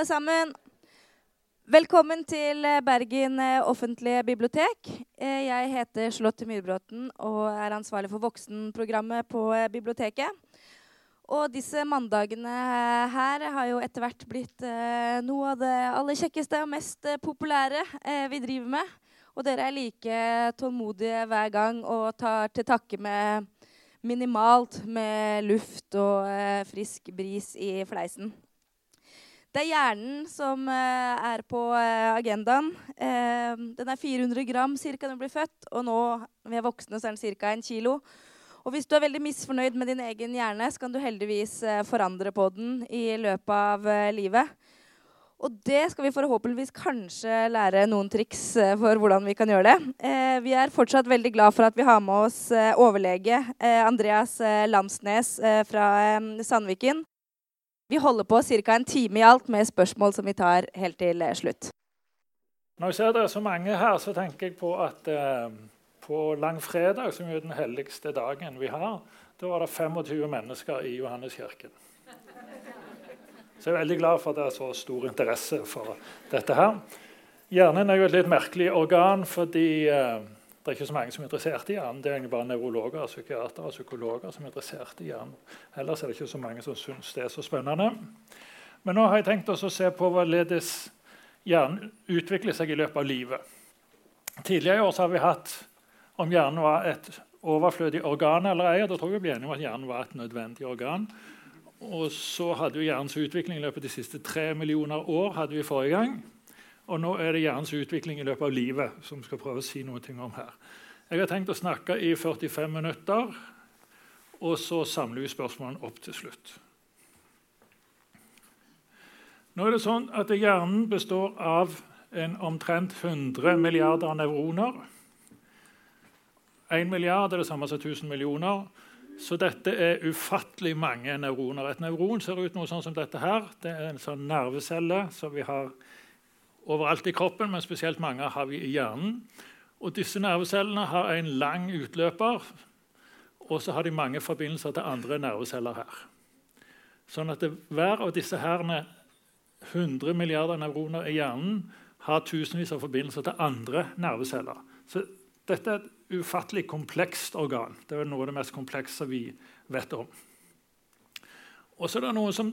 alle sammen. Velkommen til eh, Bergen eh, offentlige bibliotek. Eh, jeg heter Charlotte Myrbråten og er ansvarlig for voksenprogrammet på biblioteket. Og disse mandagene her har jo etter hvert blitt noe av det aller kjekkeste og mest populære vi driver med. Og dere er like tålmodige hver gang og tar til takke med minimalt med luft og frisk bris i fleisen. Det er hjernen som uh, er på uh, agendaen. Uh, den er 400 gram ca. når den blir født, og nå når vi er voksne, så er den ca. 1 kilo. Og hvis du er veldig misfornøyd med din egen hjerne, så kan du heldigvis forandre på den i løpet av livet. Og det skal vi forhåpentligvis kanskje lære noen triks for hvordan vi kan gjøre det. Eh, vi er fortsatt veldig glad for at vi har med oss eh, overlege eh, Andreas Landsnes fra Sandviken. Vi holder på ca. en time i alt med spørsmål som vi tar helt til eh, slutt. Når jeg ser det er så mange her, så tenker jeg på at eh, på langfredag, som er den helligste dagen vi har, da var det 25 mennesker i Johanneskirken. Så jeg er veldig glad for at det er så stor interesse for dette her. Hjernen er jo et litt merkelig organ fordi eh, det er ikke så mange som er interessert i hjernen. Det er egentlig bare nevrologer, psykiatere og psykologer som er interessert i hjernen. Ellers er det ikke så mange som syns det er så spennende. Men nå har jeg tenkt å se på hvorledes hjernen utvikler seg i løpet av livet. Tidligere i år har vi hatt om hjernen var et overflødig organ eller ei. Da tror jeg vi blir enige om at hjernen var et nødvendig organ. Og så hadde jo hjernens utvikling i løpet av de siste tre millioner år. hadde vi forrige gang. Og nå er det hjernens utvikling i løpet av livet som skal prøve å si noe om her. Jeg har tenkt å snakke i 45 minutter, og så samler vi spørsmålene opp til slutt. Nå er det sånn at Hjernen består av en omtrent 100 milliarder nevroner. 1 milliard er det samme som 1000 millioner. Så dette er ufattelig mange nevroner. Et nevron ser ut noe sånn som dette her. Det er en sånn nervecelle som vi har overalt i kroppen, men spesielt mange har vi i hjernen. Og disse nervecellene har en lang utløper, og så har de mange forbindelser til andre nerveceller her. Sånn at det, hver av disse herne 100 milliarder nevroner i hjernen har tusenvis av forbindelser til andre nerveceller. Så dette er et ufattelig komplekst organ. Det er noe av det mest komplekse vi vet om. Og så er det noen som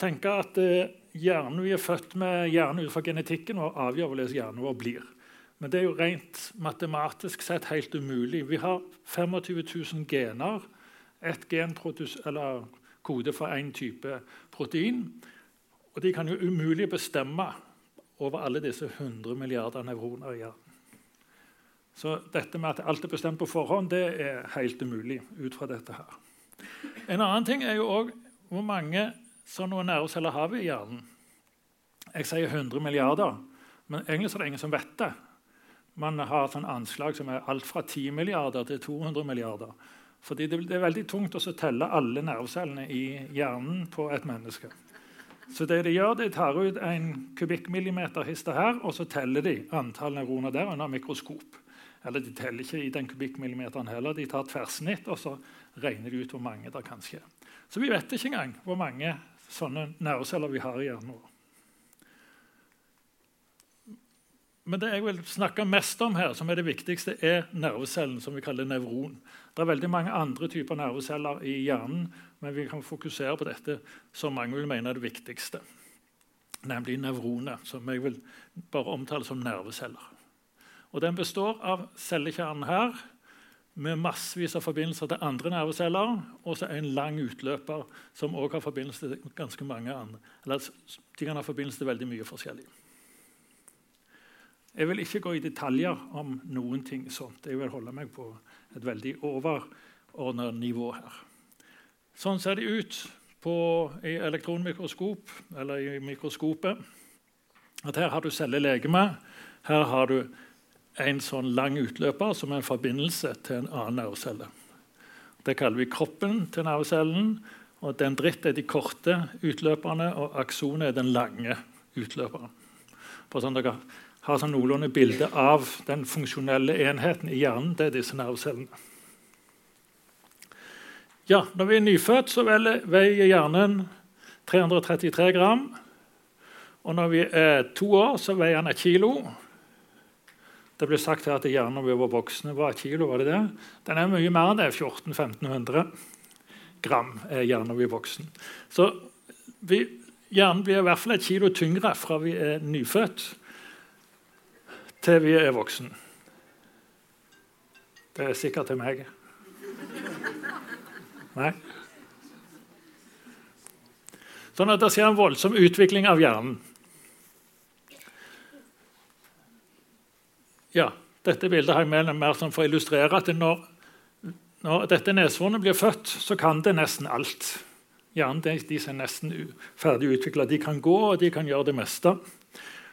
tenker at eh, hjernen vi er født med, hjernen ut fra genetikken og avgjør hvordan hjernen vår blir. Men det er jo rent matematisk sett helt umulig. Vi har 25 000 gener. Ett gen eller kode for én type protein. Og de kan jo umulig bestemme over alle disse 100 milliarder nevroner i hjernen. Så dette med at alt er bestemt på forhånd, det er helt umulig ut fra dette her. En annen ting er jo òg hvor mange sånne nerveceller har vi i hjernen. Jeg sier 100 milliarder, men egentlig er det ingen som vet det. Man har sånn anslag som er alt fra 10 milliarder til 200 milliarder. Fordi det er veldig tungt å telle alle nervecellene i hjernen på et menneske. Så det De gjør, de tar ut en kubikkmillimeter hister her, og så teller de antall neuroner der under mikroskop. Eller de teller ikke i den kubikkmillimeteren heller. De tar tverrsnitt og så regner de ut hvor mange det kan skje. Så vi vet ikke engang hvor mange sånne nerveceller vi har i hjernen vår. Men det jeg vil snakke mest om her, som er det viktigste, er nervecellen, som vi kaller nevron. Det er veldig mange andre typer nerveceller i hjernen, men vi kan fokusere på dette som mange vil mene er det viktigste, nemlig nevroner, som jeg vil bare omtale som nerveceller. Og Den består av cellekjernen her, med massevis av forbindelser til andre nerveceller, og så en lang utløper som også har forbindelse til ganske mange andre. Eller de kan ha forbindelse til veldig mye forskjellig. Jeg vil ikke gå i detaljer om noen ting sånt. Jeg vil holde meg på et veldig overordna nivå her. Sånn ser de ut på, i elektronmikroskop, eller i mikroskopet. At her har du cellelegeme. Her har du en sånn lang utløper som er en forbindelse til en annen nervecelle. Det kaller vi kroppen til nervecellen. og Dendritt er de korte utløperne, og aksonet er den lange utløperen. For sånn dere har sånn noenlunde bilde av den funksjonelle enheten i hjernen, det er disse nervecellene. Ja, når vi er nyfødt, så veier hjernen 333 gram. Og når vi er to år, så veier han et kilo. Det ble sagt her at hjernen var voksne, var et kilo. var det det? Den er mye mer enn det. 1400-1500 gram er hjernen over er voksen. Så vi, hjernen blir i hvert fall et kilo tyngre fra vi er nyfødt til vi er voksen. Det er sikkert til meg. Nei. Sånn at det skjer en voldsom utvikling av hjernen. Ja, dette bildet har jeg med mer for å illustrere at når, når dette neshornet blir født, så kan det nesten alt. Hjernen de, de er nesten ferdig utvikla. De kan gå, og de kan gjøre det meste.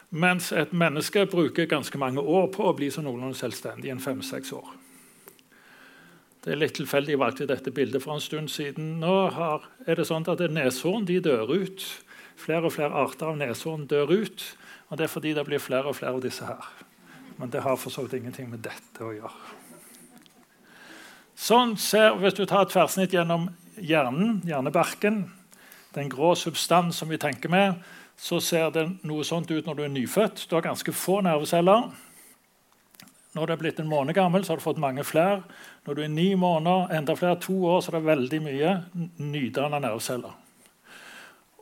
Mens et menneske bruker ganske mange år på å bli så noenlunde selvstendig. en fem-seks år. Det er litt tilfeldig jeg valgte dette bildet for en stund siden. Nå har, er det sånn at Neshorn dør ut. Flere og flere arter av neshorn dør ut. og Det er fordi det blir flere og flere av disse her. Men det har for så vidt ingenting med dette å gjøre. Sånn ser, Hvis du tar et tverrsnitt gjennom hjernen, hjernebarken, den grå substans som vi tenker med, så ser det noe sånt ut når du er nyfødt. Du har ganske få nerveceller. Når du er blitt en måned gammel, så har du fått mange flere. Når du er ni måneder, enda flere, to år, så er det veldig mye nydanna nerveceller.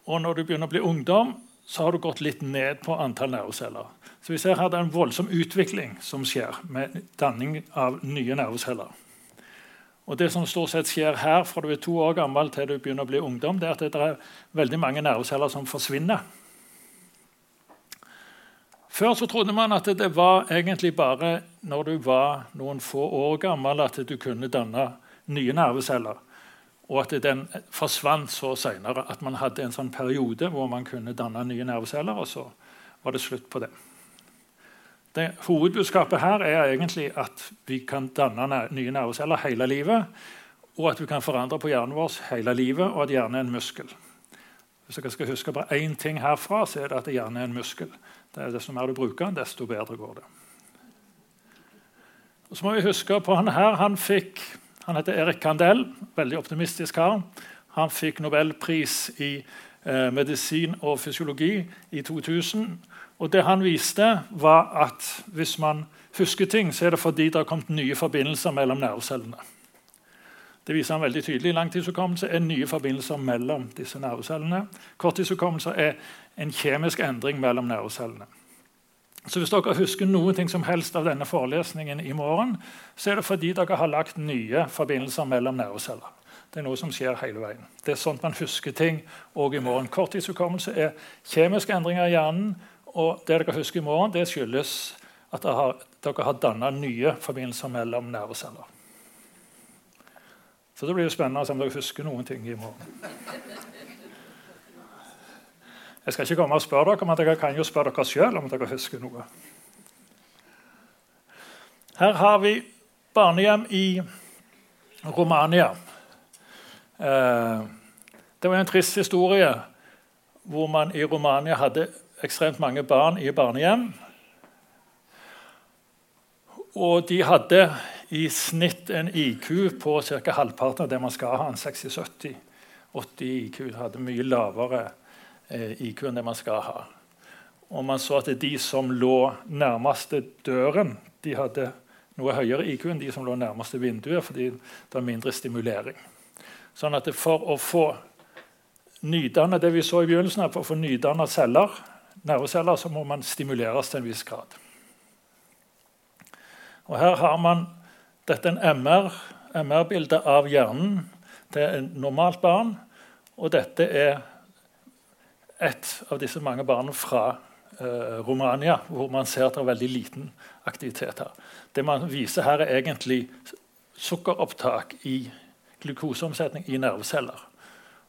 Og når du begynner å bli ungdom, så har du gått litt ned på antall nerveceller. Så vi ser her det er en voldsom utvikling som skjer med danning av nye nerveceller. Og Det som stort sett skjer her fra du er to år gammel til du begynner å bli ungdom, det er at det er veldig mange nerveceller som forsvinner. Før så trodde man at det var egentlig bare når du var noen få år gammel at du kunne danne nye nerveceller og at den forsvant så seinere. At man hadde en sånn periode hvor man kunne danne nye nerveceller, og så var det slutt på det. det. Hovedbudskapet her er egentlig at vi kan danne nye nerveceller hele livet, og at vi kan forandre på hjernen vår hele livet, og at hjernen er en muskel. Hvis dere skal huske bare én ting herfra, så er det at hjernen er en muskel. Det er Desto mer du bruker den, desto bedre går det. Og så må vi huske på han her. Han fikk han heter Erik Kandel, veldig optimistisk kar. Han fikk nobelpris i eh, medisin og fysiologi i 2000. Og det han viste, var at hvis man husker ting, så er det fordi det har kommet nye forbindelser mellom nervecellene. Det viser han veldig tydelig. Langtidshukommelse er nye forbindelser mellom disse nervecellene. Korttidshukommelse er en kjemisk endring mellom nervecellene. Så hvis dere husker noe som helst av denne forelesningen i morgen, så er det fordi dere har lagt nye forbindelser mellom nerveceller. Det er noe som skjer hele veien. Det er sånn man husker ting òg i morgen. Korttidshukommelse er kjemiske endringer i hjernen. Og det dere husker i morgen, det skyldes at dere har, dere har danna nye forbindelser mellom nerveceller. Så det blir jo spennende å se om dere husker noen ting i morgen. Jeg skal ikke komme og spørre dere, men dere kan jo spørre dere sjøl om dere husker noe. Her har vi barnehjem i Romania. Eh, det var en trist historie hvor man i Romania hadde ekstremt mange barn i barnehjem. Og de hadde i snitt en IQ på ca. halvparten av det man skal ha. En 60-70. 80 IQ hadde mye lavere Eh, IQ enn det man skal ha. Og man så at de som lå nærmeste døren, de hadde noe høyere IQ enn de som lå nærmeste vinduet, fordi det var mindre stimulering. Sånn at For å få nydannet det vi så i begynnelsen, for å få nydanna celler, nerveceller, så må man stimuleres til en viss grad. Og Her har man dette en MR-bilde MR av hjernen til et normalt barn. Og dette er et av disse mange barna fra eh, Romania, hvor man ser at det er veldig liten aktivitet her. Det man viser her, er egentlig sukkeropptak i glukoseomsetning i nerveceller.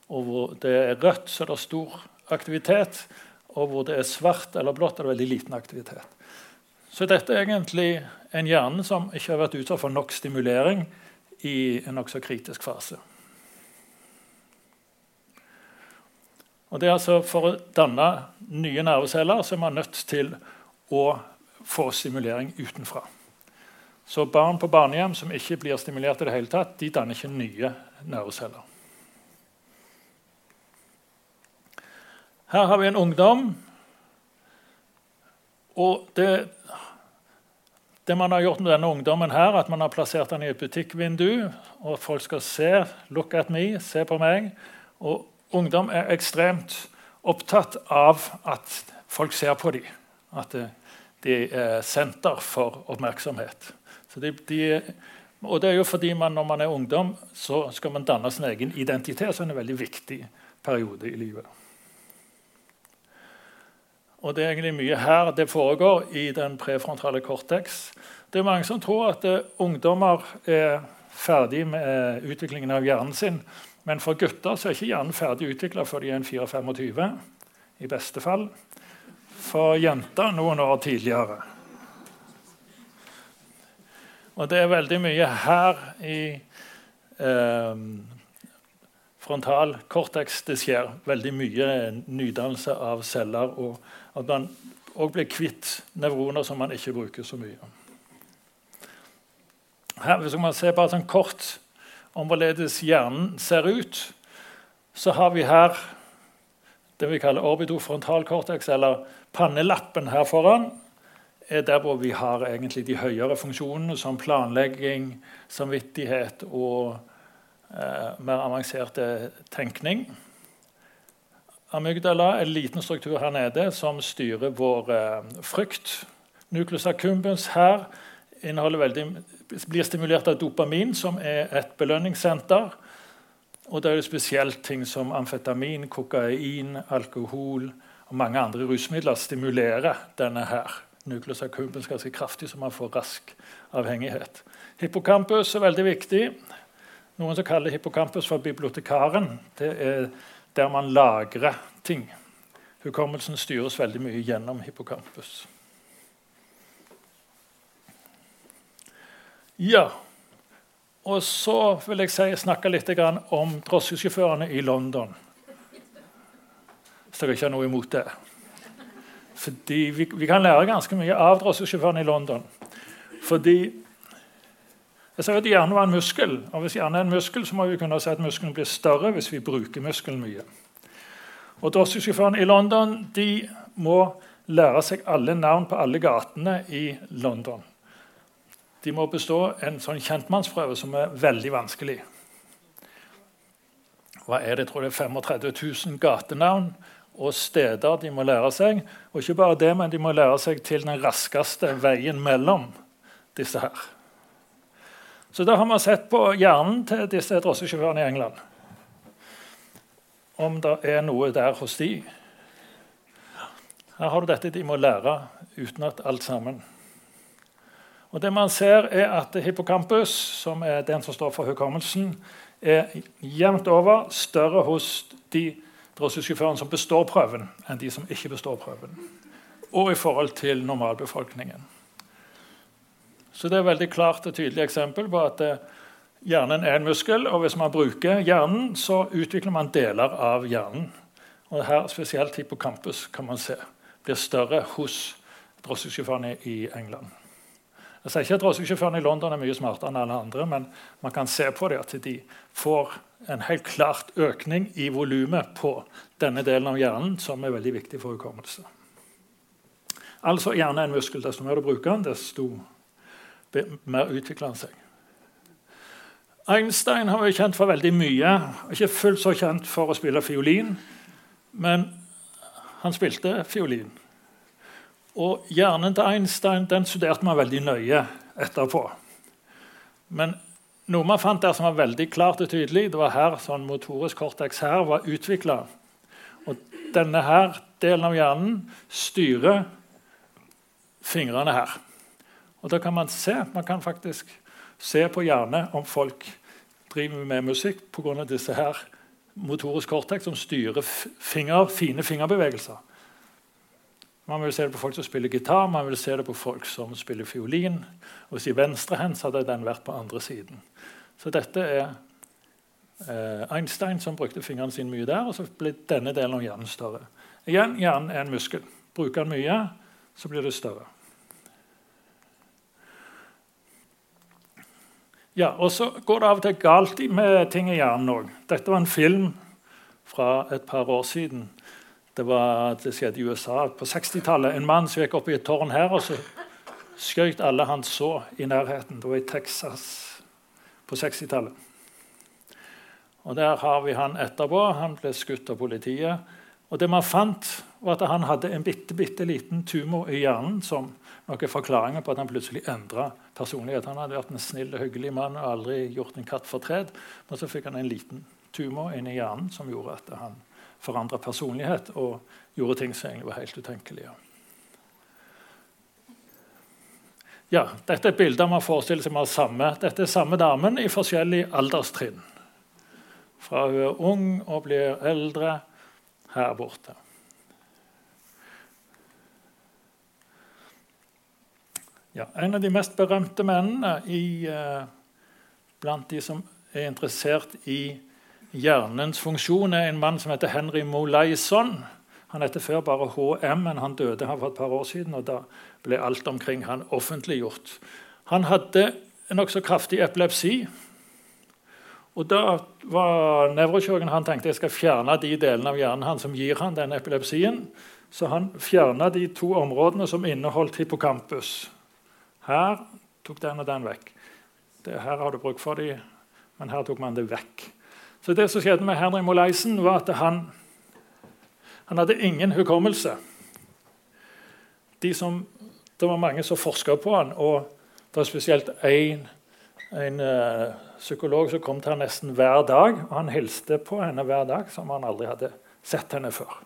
Og hvor det er rødt, så er det stor aktivitet. Og hvor det er svart eller blått, er det veldig liten aktivitet. Så dette er egentlig en hjerne som ikke har vært utsatt for nok stimulering i en nokså kritisk fase. Og det er altså For å danne nye nerveceller så er man nødt til å få stimulering utenfra. Så barn på barnehjem som ikke blir stimulert i det hele tatt, de danner ikke nye nerveceller. Her har vi en ungdom Og det, det man har gjort med denne ungdommen, her, at man har plassert den i et butikkvindu, og folk skal se 'look at me', se på meg. Og ungdom er ekstremt opptatt av at folk ser på dem. At de er senter for oppmerksomhet. De, de, og det er jo fordi man, Når man er ungdom, så skal man danne sin egen identitet. så er det en veldig viktig periode i livet. Og det er egentlig mye her det foregår i den prefrontale cortex. Det er mange som tror at uh, ungdommer er ferdig med utviklingen av hjernen sin. Men for gutter så er ikke hjernen ferdig utvikla før de er 4-25. I beste fall. For jenter noen år tidligere. Og det er veldig mye her i eh, frontal cortex det skjer. Veldig mye nydannelse av celler. og at man òg blir kvitt nevroner som man ikke bruker så mye. Her, hvis man ser bare sånn kort om hvorledes hjernen ser ut, så har vi her det vi kaller orbitofrontalkortex, eller pannelappen her foran. er Der hvor vi har egentlig de høyere funksjonene, som planlegging, samvittighet og eh, mer avanserte tenkning. Amygdala er en liten struktur her nede som styrer vår eh, frykt. Nucleus accumbens her inneholder veldig, blir stimulert av dopamin, som er et belønningssenter. Og det er spesielt ting som amfetamin, kokain, alkohol og mange andre rusmidler stimulerer denne her. Nucleus accumbens ganske kraftig, så man får rask avhengighet. Hippocampus er veldig viktig. Noen som kaller hippocampus for bibliotekaren. Det er der man lagrer ting. Hukommelsen styres veldig mye gjennom hippocampus. Ja, og så vil jeg si, snakke litt om drosjesjåførene i London. Hvis dere ikke har noe imot det. Fordi vi, vi kan lære ganske mye av drosjesjåførene i London. Fordi jeg sier at hjernen var en muskel, og Hvis hjernen er en muskel, så må vi kunne si at muskelen blir større hvis vi bruker muskelen mye. Og Drosjesjåførene i London de må lære seg alle navn på alle gatene i London. De må bestå en sånn kjentmannsprøve som er veldig vanskelig. Hva er det? Jeg tror det er 35 000 gatenavn og steder de må lære seg. Og ikke bare det, men de må lære seg til den raskeste veien mellom disse her. Så da har vi sett på hjernen til disse drosjesjåførene i England. Om det er noe der hos de. Her har du dette de må lære utenat alt sammen. Og det man ser er at Hippocampus, som er den som står for hukommelsen, er jevnt over større hos de drosjesjåførene som består prøven, enn de som ikke består prøven. Og i forhold til normalbefolkningen. Så det er et veldig klart og tydelig eksempel på at eh, hjernen er en muskel. Og hvis man bruker hjernen, så utvikler man deler av hjernen. Og her spesielt hippocampus kan man se blir større hos drosjesjåførene i England. Jeg sier ikke at drosjesjåførene i London er mye smartere enn alle andre, men man kan se på det at de får en helt klart økning i volumet på denne delen av hjernen, som er veldig viktig for hukommelse. Altså hjernen er en muskel. Desto mer du bruker den, desto mer utvikler den seg. Einstein har vært kjent for veldig mye. Ikke fullt så kjent for å spille fiolin, men han spilte fiolin. Og hjernen til Einstein den studerte man veldig nøye etterpå. Men noe man fant der som var veldig klart og tydelig, det var her sånn motorisk cortex her var utvikla. Og denne her delen av hjernen styrer fingrene her. Og da kan man se man kan faktisk se på hjernen om folk driver med musikk pga. disse her motorisk cortex som styrer finger, fine fingerbevegelser. Man vil se det på folk som spiller gitar, man vil se det på folk som spiller fiolin. Hvis i venstrehendt hadde den vært på andre siden. Så dette er eh, Einstein som brukte fingrene sine mye der, og så ble denne delen av hjernen større. Igjen, hjernen er en muskel. Bruker den mye, så blir det større. Ja, og Så går det av og til galt med ting i hjernen òg. Dette var en film fra et par år siden Det, var, det skjedde i USA på 60-tallet. En mann som gikk opp i et tårn her, og så skjøt alle han så i nærheten. Det var i Texas på 60-tallet. Og Der har vi han etterpå. Han ble skutt av politiet. Og det man fant, var at han hadde en bitte, bitte liten tumor i hjernen som noen forklaringer på at han plutselig endra personlighet. Han hadde vært en snill og hyggelig mann og aldri gjort en katt fortred. Men så fikk han en liten tumor inni hjernen som gjorde at han forandra personlighet og gjorde ting som egentlig var helt utenkelige. Ja, dette er et bilde man forestiller seg med samme. Dette er samme damen i forskjellige alderstrinn. Fra hun er ung og blir eldre her borte. Ja, en av de mest berømte mennene i, eh, blant de som er interessert i hjernens funksjon, er en mann som heter Henry Molaison. Han heter før bare HM, men han døde her for et par år siden. og Da ble alt omkring han offentliggjort. Han hadde nokså kraftig epilepsi. Og Da var nevrokirurgen han tenkte jeg skal fjerne de delene av hjernen han som gir han den epilepsien. Så han fjerna de to områdene som inneholdt hippocampus. Her tok den og den vekk. Det, her har du bruk for de, men her tok man det vekk. Så det som skjedde med Henry Moleisen, var at han han hadde ingen hukommelse. De som, det var mange som forska på han, og det var spesielt én en uh, psykolog som kom til henne nesten hver dag. og Han hilste på henne hver dag, som han aldri hadde sett henne før.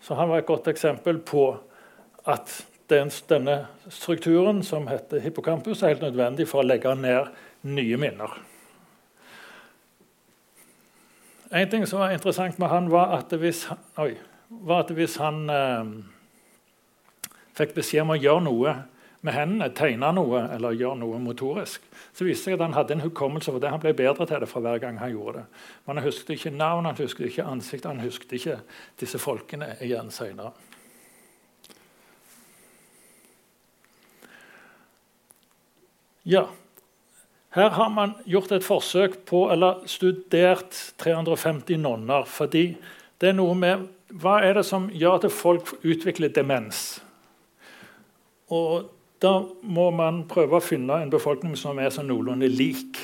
Så han var et godt eksempel på at den, denne strukturen som heter hippocampus, er helt nødvendig for å legge ned nye minner. En ting som var interessant med han, var at hvis, oi, var at hvis han eh, fikk beskjed om å gjøre noe med hendene, tegne noe eller gjøre noe motorisk, så viste seg at han hadde en hukommelse for det. Han ble bedre til det for hver gang han gjorde det. Men han husket ikke navn, han husket ikke ansikt, han husket ikke disse folkene igjen seinere. Ja, her har man gjort et forsøk på, eller studert 350 nonner. fordi det er noe med Hva er det som gjør at folk utvikler demens? Og Da må man prøve å finne en befolkning som er sånn noenlunde lik.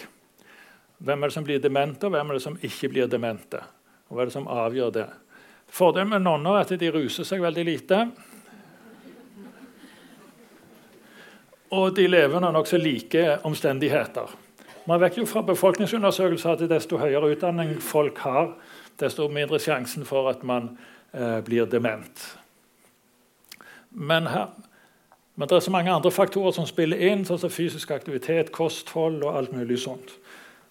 Hvem er det som blir demente, og hvem er det som ikke blir demente? Og hva er det som avgjør det? Fordelen med nonner er at de ruser seg veldig lite. Og de lever under nokså like omstendigheter. Man vet jo fra befolkningsundersøkelser at desto høyere utdanning folk har, desto mindre sjansen for at man eh, blir dement. Men, her, men, det er så mange andre faktorer som spiller inn, sånn som fysisk aktivitet, kosthold og alt mulig sånt.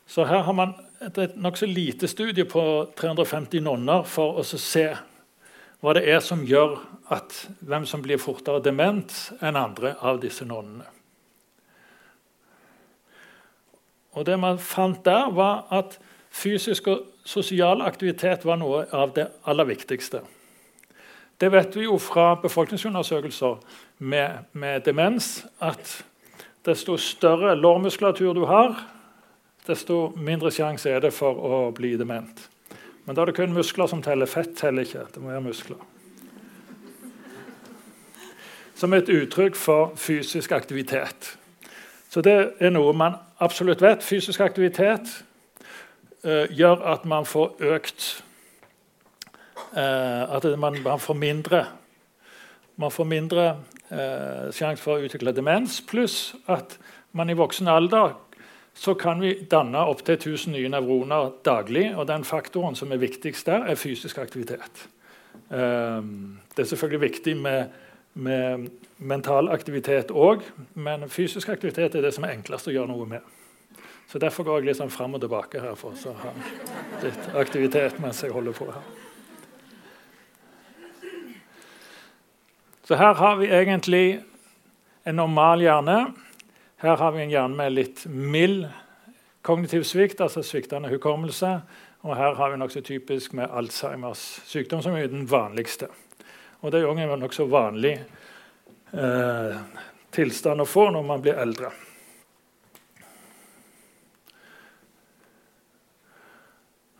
Så her har man et nokså lite studie på 350 nonner for å se hva det er som gjør at hvem som blir fortere dement enn andre av disse nonnene. Og det man fant der, var at fysisk og sosial aktivitet var noe av det aller viktigste. Det vet vi jo fra befolkningsundersøkelser med, med demens, at desto større lårmuskulatur du har, desto mindre sjanse er det for å bli dement. Men da er det kun muskler som teller. Fett teller ikke. Det må være muskler. Som et uttrykk for fysisk aktivitet. Så det er noe man absolutt vet. Fysisk aktivitet eh, gjør at man får økt eh, At man, man, får mindre Man får mindre eh, sjanse for å utvikle demens, pluss at man i voksen alder så kan vi danne opptil 1000 nye nevroner daglig. Og den faktoren som er viktigst der, er fysisk aktivitet. Det er selvfølgelig viktig med med mental aktivitet òg. Men fysisk aktivitet er det som er enklest å gjøre noe med. Så Derfor går jeg litt sånn fram og tilbake her for å ha litt aktivitet mens jeg holder på her. Så her har vi egentlig en normal hjerne. Her har vi en hjerne med litt mild kognitiv svikt, altså sviktende hukommelse. Og her har vi nokså typisk med Alzheimers sykdom, som er den vanligste. Og det er jo en nokså vanlig eh, tilstand å få når man blir eldre.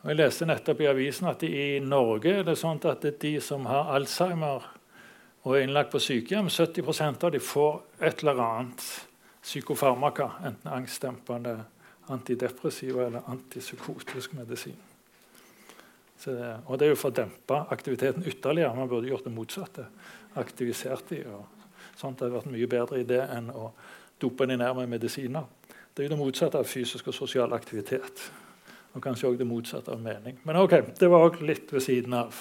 Og Jeg leste nettopp i avisen at i Norge er det sånn at det de som har Alzheimer og er innlagt på sykehjem, 70% av de får et eller annet psykofarmaka, enten angstdempende, antidepressiva eller antipsykotisk medisin. Så, og det er jo for å dempe aktiviteten ytterligere. Man burde gjort det motsatte. Aktivisert de, og sånt hadde vært en mye bedre idé enn å dope de ned med medisiner. Det er jo det motsatte av fysisk og sosial aktivitet. Og kanskje også det motsatte av mening. Men ok, det var òg litt ved siden av.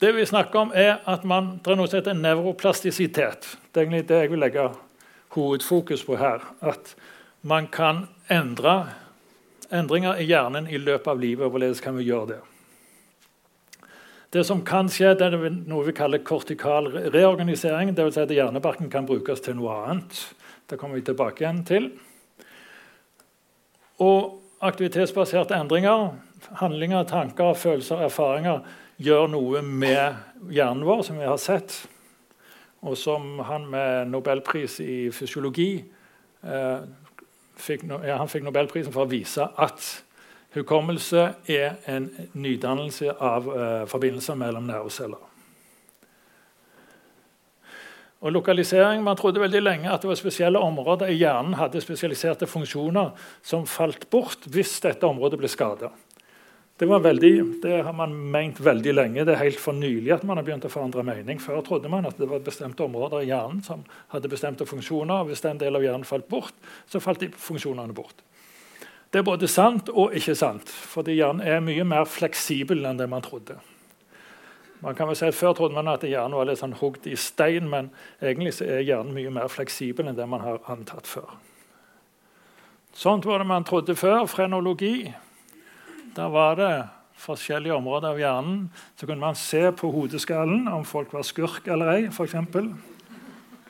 Det vi snakker om, er at man, det er noe som heter nevroplastisitet. Det er egentlig det jeg vil legge hovedfokus på her. At man kan endre endringer i hjernen i løpet av livet. Hvorledes kan vi gjøre det? Det som kan skje, det er noe vi kaller kortikal reorganisering. Dvs. Si at hjernebarken kan brukes til noe annet. Det kommer vi tilbake igjen til. Og aktivitetsbaserte endringer, handlinger, tanker, følelser, erfaringer gjør noe med hjernen vår, som vi har sett, og som han med nobelpris i fysiologi eh, fikk, ja, Han fikk nobelprisen for å vise at hukommelse er en nydannelse av eh, forbindelser mellom nerveceller. Og lokalisering, Man trodde veldig lenge at det var spesielle områder i hjernen hadde spesialiserte funksjoner som falt bort hvis dette området ble skada. Det, veldig, det, har man ment veldig lenge. Det er helt for nylig at man har begynt å forandre mening. Før trodde man at det var bestemte områder i hjernen som hadde bestemte funksjoner. og Hvis den del av hjernen falt bort, så falt de funksjonene bort. Det er både sant og ikke sant, fordi hjernen er mye mer fleksibel enn det man trodde. Man kan vel si at Før trodde man at hjernen var litt sånn hugd i stein, men egentlig er hjernen mye mer fleksibel enn det man har antatt før. Sånt var det man trodde før. Frenologi der var det forskjellige områder av hjernen. Så kunne man se på hodeskallen om folk var skurk eller ei. For eksempel.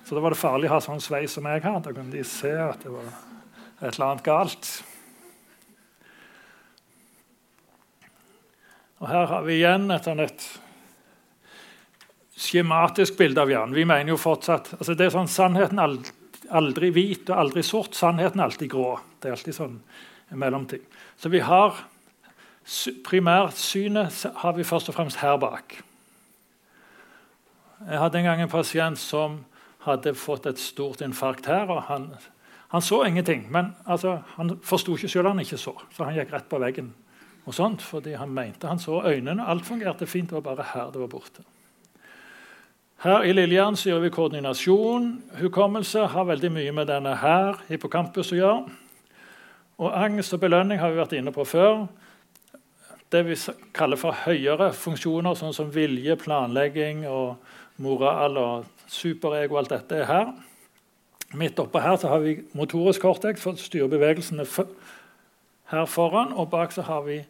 så da var det farlig å ha sånn sveis som jeg har. Da kunne de se at det var et eller annet galt. Og Her har vi igjen et, sånn et skjematisk bilde av hjernen. Vi mener jo fortsatt, altså det er sånn Sannheten aldri, aldri hvit og aldri sort. Sannheten er alltid grå. Det er alltid sånn mellomting. Så vi har Primærsynet har vi først og fremst her bak. Jeg hadde en gang en pasient som hadde fått et stort infarkt her. og Han, han så ingenting, men altså, han forsto ikke selv han ikke så. Så han gikk rett på veggen og sånt, fordi han mente han så øynene. Alt fungerte fint, det var bare her det var borte. Her i Lillejern gjør vi koordinasjon. Hukommelse har veldig mye med denne her, hippocampus, å gjøre. Og angst og belønning har vi vært inne på før det vi kaller for høyere funksjoner, sånn som vilje, planlegging og moral og superego. Alt dette er her. Midt oppe her så har vi motorisk cortex for å styre bevegelsene her foran. Og bak så har vi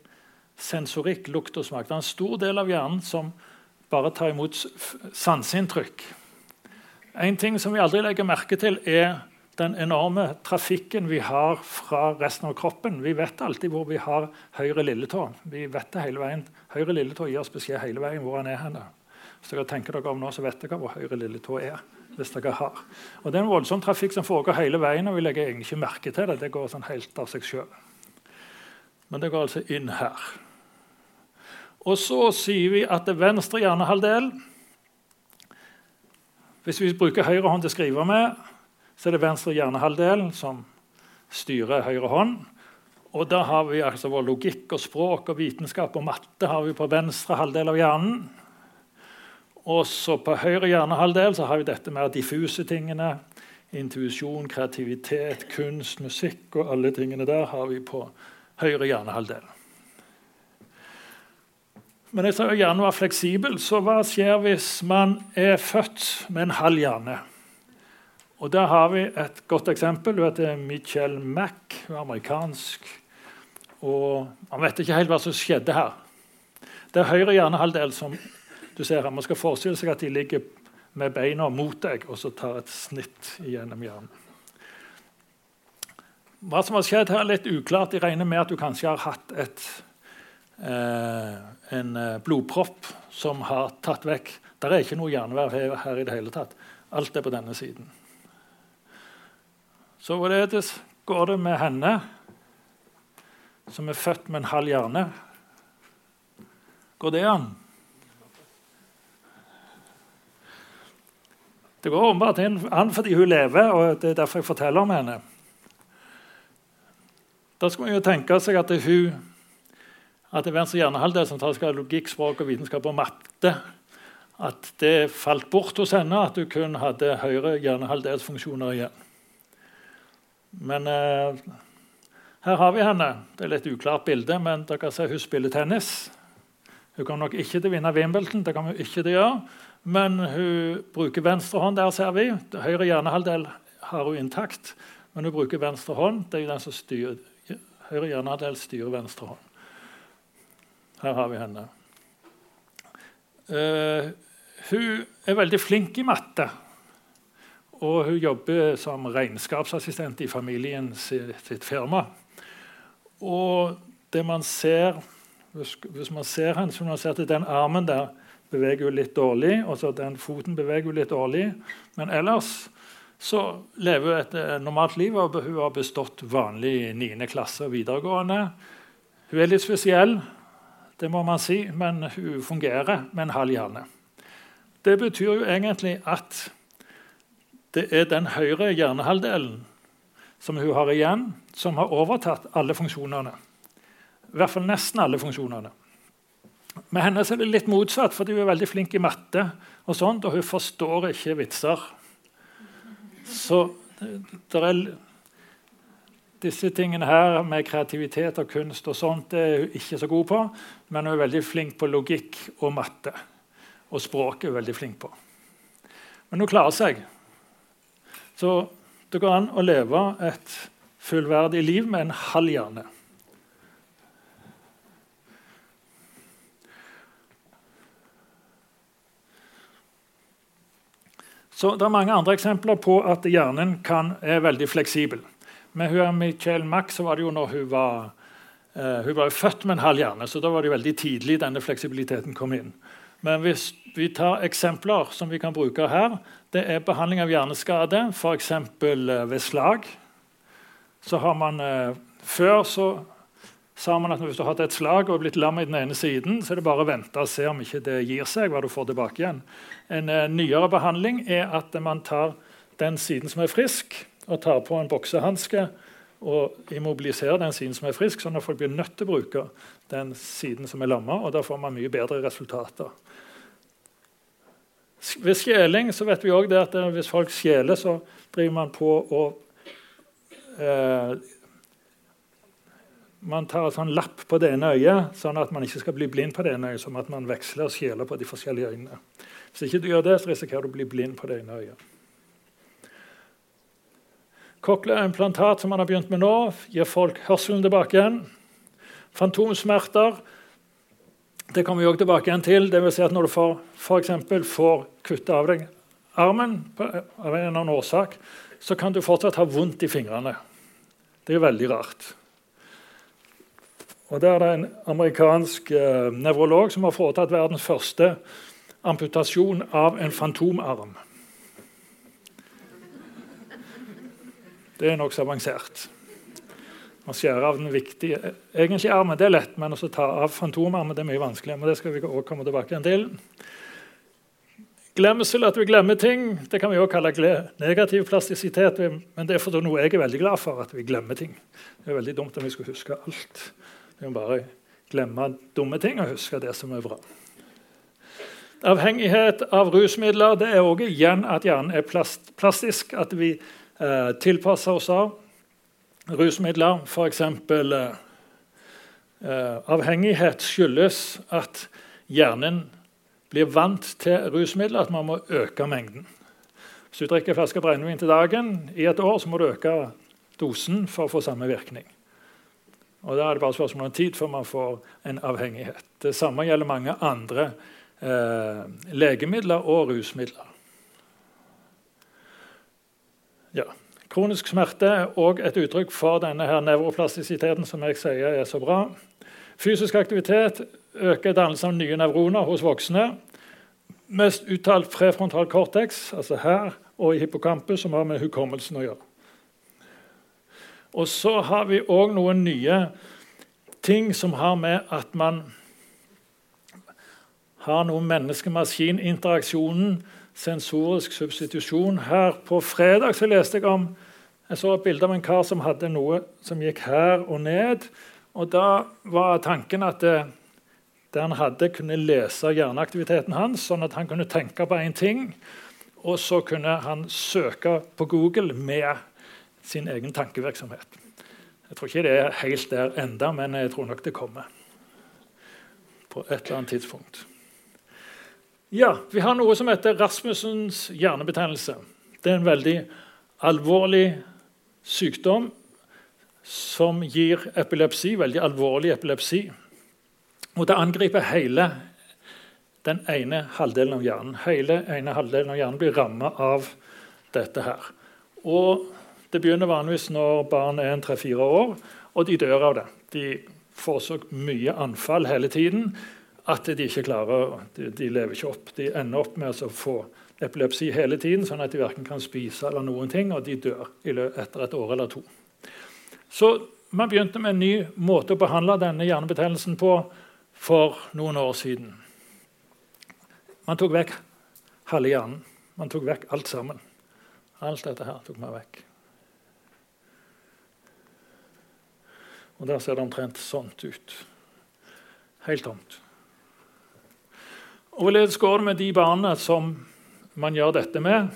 sensorikk, lukt og smak. Det er en stor del av hjernen som bare tar imot sanseinntrykk. En ting som vi aldri legger merke til, er den enorme trafikken vi har fra resten av kroppen. Vi vet alltid hvor vi har høyre lilletå. Vi vet det hele veien. Høyre lilletå gir oss beskjed hele veien hvor han er. henne. Hvis dere tenker dere om nå, så vet dere hvor høyre lilletå er. hvis dere har. Og Det er en voldsom trafikk som foregår hele veien, og vi legger egentlig ikke merke til det. Det går sånn helt av seg sjøl. Men det går altså inn her. Og så sier vi at det venstre hjernehalvdel Hvis vi bruker høyre hånd til å skrive med, så er det venstre hjernehalvdel som styrer høyre hånd. Og da har vi altså vår logikk og språk og vitenskap og matte har vi på venstre halvdel av hjernen. Og så på høyre hjernehalvdel så har vi dette mer diffuse tingene. Intuisjon, kreativitet, kunst, musikk og alle tingene der har vi på høyre hjernehalvdel. Men jeg sa hjernen var fleksibel, så hva skjer hvis man er født med en halv hjerne? Og Der har vi et godt eksempel. Hun heter Michelle Mack. Hun er amerikansk. Og Man vet ikke helt hva som skjedde her. Det er høyre hjernehalvdel som du ser her. Man skal forestille seg at de ligger med beina mot deg og så tar et snitt gjennom hjernen. Hva som har skjedd her, er litt uklart. Jeg regner med at du kanskje har hatt et, eh, en eh, blodpropp som har tatt vekk Det er ikke noe hjerneverv her, her i det hele tatt. Alt er på denne siden. Så hvorledes går det med henne? som er født med en halv hjerne. Går det an? Det går åpenbart an fordi hun lever, og det er derfor jeg forteller om henne. Da skal man jo tenke seg at det er hun at det er venstre hjernehalvdel som tar seg av logikk, språk, og vitenskap og matte. At det falt bort hos henne, at hun kun hadde høyre hjernehaldelsfunksjoner igjen. Men eh, her har vi henne. Det er litt uklart bilde, men dere ser hun spiller tennis. Hun kan nok ikke til å vinne Wimbledon, det kan hun ikke til å gjøre. Men hun bruker venstre hånd, der ser vi. Høyre hjernehalvdel har hun intakt, men hun bruker venstre hånd. Det er jo den som styrer Høyre hjernehalvdel styrer venstre hånd. Her har vi henne. Uh, hun er veldig flink i matte. Og hun jobber som regnskapsassistent i familien sitt firma. Og det man ser Hvis man ser henne, så man ser at den armen der beveger hun litt dårlig, og så den foten beveger hun litt dårlig. Men ellers så lever hun et normalt liv, og hun har bestått vanlig 9. klasse og videregående. Hun er litt spesiell det må man si, men hun fungerer med en halv hjerne. Det betyr jo egentlig at det er den høyre hjernehalvdelen som hun har igjen, som har overtatt alle funksjonene. I hvert fall nesten alle funksjonene. Med henne er det litt motsatt, fordi hun er veldig flink i matte. Og sånt, og hun forstår ikke vitser. Så det er disse tingene her med kreativitet og kunst og sånt det er hun ikke så god på, men hun er veldig flink på logikk og matte. Og språket er hun veldig flink på. Men hun klarer seg. Så det går an å leve et fullverdig liv med en halv hjerne. Så Det er mange andre eksempler på at hjernen kan, er veldig fleksibel. Med hun Michael Mack så var det jo når hun var, uh, hun var født med en halv hjerne, så da var det veldig tidlig denne fleksibiliteten kom inn. Men hvis vi tar eksempler som vi kan bruke her, det er behandling av hjerneskade, f.eks. Uh, eh, ved slag. Så har man uh, Før så sa man at hvis du har hatt et slag og blitt lam i den ene siden, så er det bare å vente og se om ikke det gir seg, hva du får tilbake igjen. En nyere behandling er at man tar den siden som er frisk, og tar på en boksehanske og immobilisere den siden som er frisk, sånn at folk blir nødt til å bruke den siden som er lamma. Og da får man mye bedre resultater. Ved skjeling så vet vi også at eh, hvis folk skjeler, så driver man på å eh, Man tar en sånn lapp på det ene øyet, sånn at man ikke skal bli blind på det ene øyet. Som at man veksler og skjeler på de forskjellige øynene. Hvis ikke du gjør det, så risikerer du å bli blind på det ene øyet. Cochlea-implantat som man har begynt med nå, gir folk hørselen tilbake igjen. Fantomsmerter det kommer vi også tilbake igjen til. Det vil si at når du får, for eksempel, får kutta av deg armen av en eller annen årsak, så kan du fortsatt ha vondt i fingrene. Det er veldig rart. Og Der er det en amerikansk eh, nevrolog som har foretatt verdens første amputasjon av en fantomarm. Det er nokså avansert. Å skjære av den viktige Egentlig armen det er lett, men å ta av fantomarmen det er mye vanskeligere. Men det skal vi også komme tilbake til. Glemsel, at vi glemmer ting, det kan vi også kalle negativ plastisitet. Men det er for noe jeg er veldig glad for, at vi glemmer ting. Det er veldig dumt om vi skulle huske alt. Vi må bare glemme dumme ting og huske det som er bra. Avhengighet av rusmidler det er også igjen at hjernen er plast, plastisk. At vi eh, tilpasse oss av. Rusmidler, f.eks. Eh, eh, avhengighet skyldes at hjernen blir vant til rusmidler, at man må øke mengden. Hvis du drikker en flaske brennevin til dagen i et år, så må du øke dosen for å få samme virkning. Og Da er det bare spørsmål om tid før man får en avhengighet. Det samme gjelder mange andre eh, legemidler og rusmidler. Ja. Kronisk smerte er òg et uttrykk for denne her nevroplastisiteten som jeg sier er så bra. Fysisk aktivitet øker dannelsen av nye nevroner hos voksne. Mest uttalt prefrontal cortex, altså her, og i hippocampus, som har med hukommelsen å gjøre. Og så har vi òg noen nye ting som har med at man har noe menneske-maskin-interaksjonen, sensorisk substitusjon. Her på fredag så leste jeg om jeg så et bilde av en kar som hadde noe som gikk her og ned. og Da var tanken at det, det han hadde, kunne lese hjerneaktiviteten hans, sånn at han kunne tenke på én ting, og så kunne han søke på Google med sin egen tankevirksomhet. Jeg tror ikke det er helt der enda, men jeg tror nok det kommer. På et eller annet tidspunkt. Ja, Vi har noe som heter Rasmussens hjernebetennelse. Det er en veldig alvorlig sykdom som gir epilepsi, veldig alvorlig epilepsi. Og det angriper hele den ene halvdelen av hjernen. Hele ene halvdelen av hjernen blir ramma av dette her. Og det begynner vanligvis når barn er tre-fire år, og de dør av det. De får så mye anfall hele tiden at de ikke klarer De, de lever ikke opp. De ender opp med å få epilepsi hele tiden, sånn at de verken kan spise eller noen ting, og de dør etter et år eller to. Så man begynte med en ny måte å behandle denne hjernebetennelsen på for noen år siden. Man tok vekk halve hjernen. Man tok vekk alt sammen. Alt dette her tok man vekk. Og Der ser det omtrent sånt ut. Helt tomt. Og Hvorledes går det med de barna som man gjør dette med?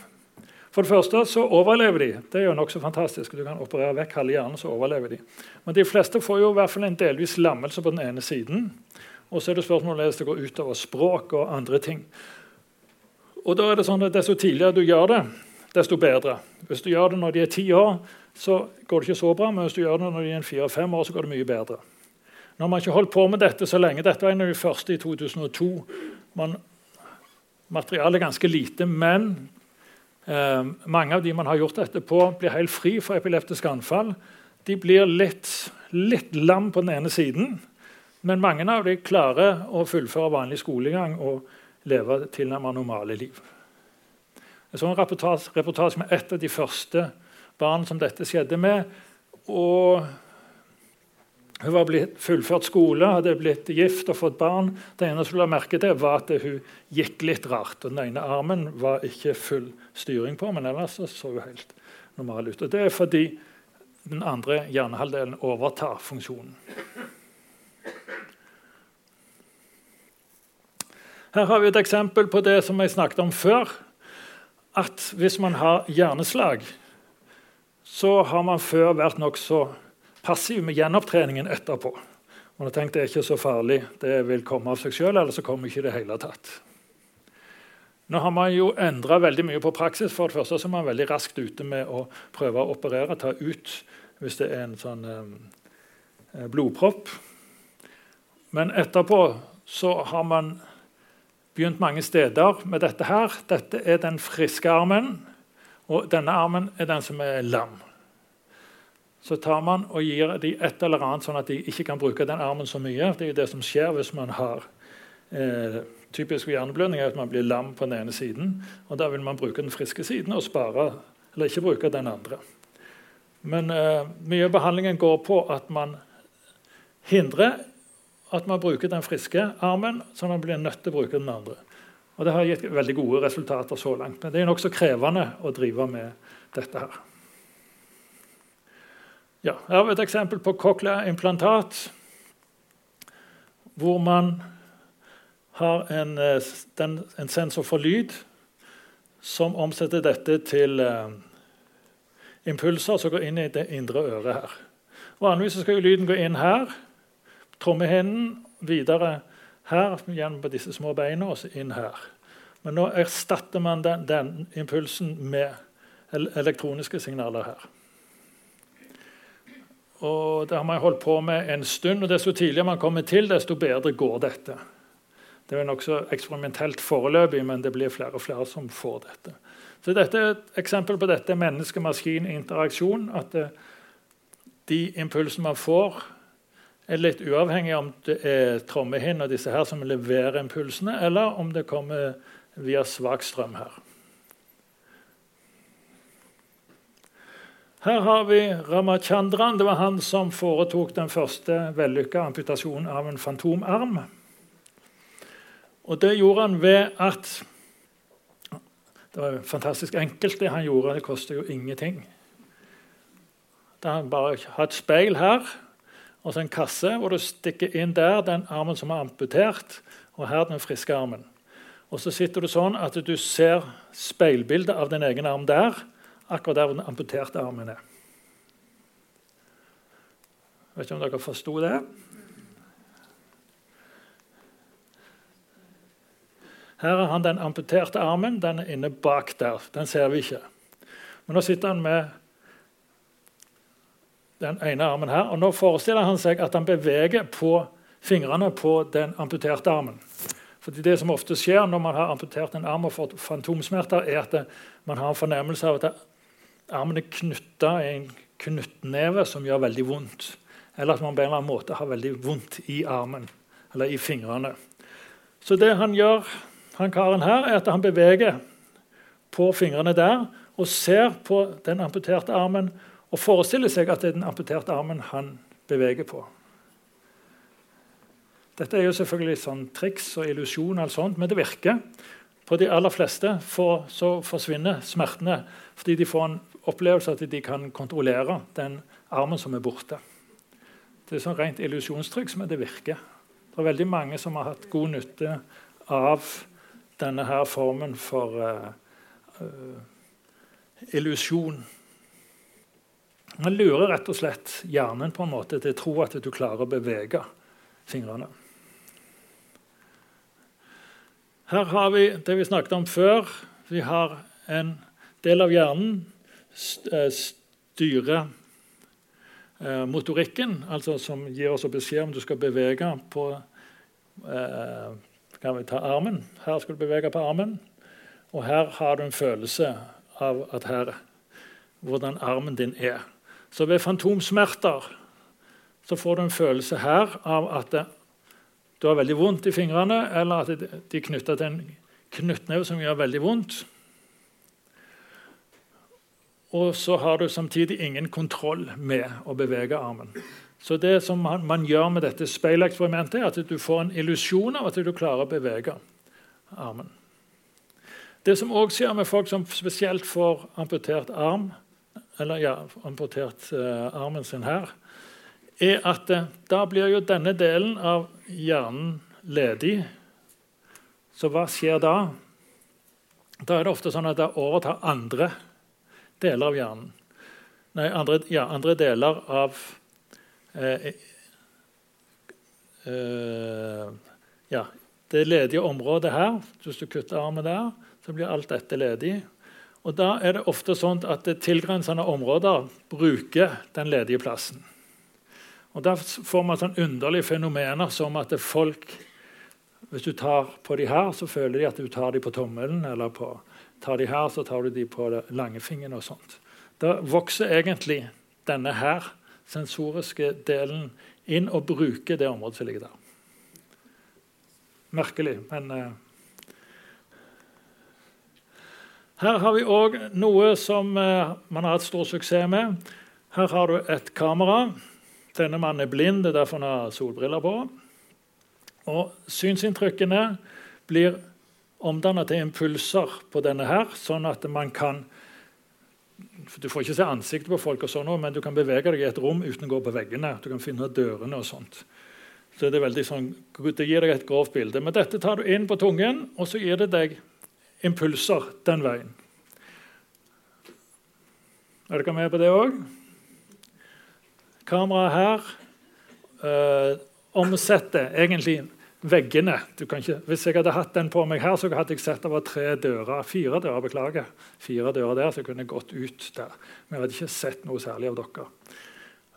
For det første så overlever de. Det er jo nokså fantastisk. Du kan operere vekk halve hjernen, så overlever de. Men de fleste får jo i hvert fall en delvis lammelse på den ene siden. Og så er det spørsmålet om det går utover språk og andre ting. Og da er det sånn at Desto tidligere du gjør det, desto bedre. Hvis du gjør det når de er ti år, så går det ikke så bra, men hvis du gjør det når de er fire-fem år, så går det mye bedre. Nå har man ikke holdt på med dette så lenge. Dette var en av de første i 2002. Man, materialet er ganske lite, men eh, mange av de man har gjort dette på, blir helt fri for epileptiske anfall. De blir litt, litt lam på den ene siden, men mange av dem klarer å fullføre vanlig skolegang og leve tilnærmet normale liv. Jeg så en reportasje, reportasje med et av de første barn som dette skjedde med. og Hun var blitt fullført skole, hadde blitt gift og fått barn. Det eneste hun la merke til, var at hun gikk litt rart. og Den ene armen var ikke full styring på, men ellers så hun helt normal ut. Og Det er fordi den andre hjernehalvdelen overtar funksjonen. Her har vi et eksempel på det som jeg snakket om før. At hvis man har hjerneslag, så har man før vært nokså passiv med gjenopptreningen etterpå. Man har tenkt det er ikke så farlig, det vil komme av seg sjøl, eller så kommer ikke det hele tatt. Nå har man jo endra veldig mye på praksis. For det første så er man veldig raskt ute med å prøve å operere, ta ut hvis det er en sånn eh, blodpropp. Men etterpå så har man begynt mange steder med dette her. Dette er den friske armen, og denne armen er den som er lam. Så tar man og gir de et eller annet, sånn at de ikke kan bruke den armen så mye. Det er jo det som skjer hvis man har eh, typisk hjerneblødning, at man blir lam på den ene siden. og Da vil man bruke den friske siden og spare, eller ikke bruke den andre. Men eh, mye av behandlingen går på at man hindrer at man bruker den friske armen, så man blir nødt til å bruke den andre. Og Det har gitt veldig gode resultater så langt. Men det er nokså krevende å drive med dette her. Ja, her vi et eksempel på cochlea-implantat, hvor man har en, eh, den, en, sensor for lyd som omsetter dette til eh, impulser som går inn i det indre øret her. Vanligvis skal lyden gå inn her trommehinnen videre her gjennom disse små beina og inn her. Men nå erstatter man den, den impulsen med elektroniske signaler her. Og Det har man holdt på med en stund, og desto tidligere man kommer til, desto bedre går dette. Det er nokså eksperimentelt foreløpig, men det blir flere og flere som får dette. Så Dette er et eksempel på dette menneske-maskin-interaksjon. At det, de impulsene man får, er litt uavhengig om det er trommehinne og disse her som leverer impulsene, eller om det kommer via svak strøm her. Her har vi Ramachandran. Det var han som foretok den første vellykka amputasjonen av en fantomarm. Og det gjorde han ved at Det var fantastisk enkelt, det han gjorde. Det koster jo ingenting. Da han bare har et speil her og så en kasse hvor du stikker inn der den armen som er amputert, og her den friske armen. Og så sitter du sånn at du ser speilbildet av din egen arm der, akkurat der den amputerte armen er. Jeg vet ikke om dere forsto det? Her har han den amputerte armen. Den er inne bak der. Den ser vi ikke. Men nå sitter han med den ene armen her. Og nå forestiller han seg at han beveger på fingrene på den amputerte armen. Fordi Det som ofte skjer når man har amputert en arm og fått fantomsmerter, er at man har en fornemmelse av at armen er knytta i en knyttneve som gjør veldig vondt. Eller at man på en eller annen måte har veldig vondt i armen eller i fingrene. Så det han gjør, han karen her, er at han beveger på fingrene der og ser på den amputerte armen og forestiller seg at det er den amputerte armen han beveger på. Dette er jo selvfølgelig sånn triks og illusjon, men det virker. På de aller fleste for, så forsvinner smertene fordi de får en opplevelse at de kan kontrollere den armen som er borte. Det er sånn rent illusjonstriks, men det virker. Det er veldig mange som har hatt god nytte av denne her formen for uh, uh, illusjon. Man lurer rett og slett hjernen på en måte til å tro at du klarer å bevege fingrene. Her har vi det vi snakket om før. Vi har en del av hjernen eh, styrer eh, motorikken, altså som gir oss beskjed om du skal bevege på eh, kan vi ta armen. Her skal du bevege på armen. Og her har du en følelse av at her, hvordan armen din er. Så ved fantomsmerter så får du en følelse her av at det, du har veldig vondt i fingrene, eller at de er knytta til en knyttneve som gjør veldig vondt. Og så har du samtidig ingen kontroll med å bevege armen. Så det som man, man gjør med dette speileksperimentet, er at du får en illusjon av at du klarer å bevege armen. Det som òg skjer med folk som spesielt får amputert arm, eller ja, amputert uh, armen sin her, er at uh, da blir jo denne delen av hjernen ledig. Så hva skjer da? Da er det ofte sånn at det overtar andre deler av hjernen. Nei, andre, ja, andre deler av uh, Ja, det ledige området her. Hvis du kutter armen der, så blir alt dette ledig. Og Da er det ofte sånn at tilgrensende områder bruker den ledige plassen. Og Da får man sånn underlige fenomener som at folk Hvis du tar på de her, så føler de at du tar de på tommelen. Eller på, tar de her, så tar du de på langfingeren og sånt. Da vokser egentlig denne her sensoriske delen inn og bruker det området som ligger der. Merkelig, men uh, Her har vi òg noe som uh, man har hatt stor suksess med. Her har du et kamera. Denne mannen er blind, det er derfor han har solbriller på. Og Synsinntrykkene blir omdannet til impulser på denne her, sånn at man kan Du får ikke se ansiktet på folk, og sånn, men du kan bevege deg i et rom uten å gå på veggene. Du kan finne dørene og sånt. Så det, sånn, det gir deg et grovt bilde. Men dette tar du inn på tungen, og så gir det deg impulser den veien. Er dere med på det òg? Kameraet her øh, omsetter egentlig veggene. Ikke, hvis jeg hadde hatt den på meg her, så hadde jeg sett det var tre dører. Fire dører, beklager. Fire dører der, så kunne jeg gått ut der. Men jeg hadde ikke sett noe særlig av dere.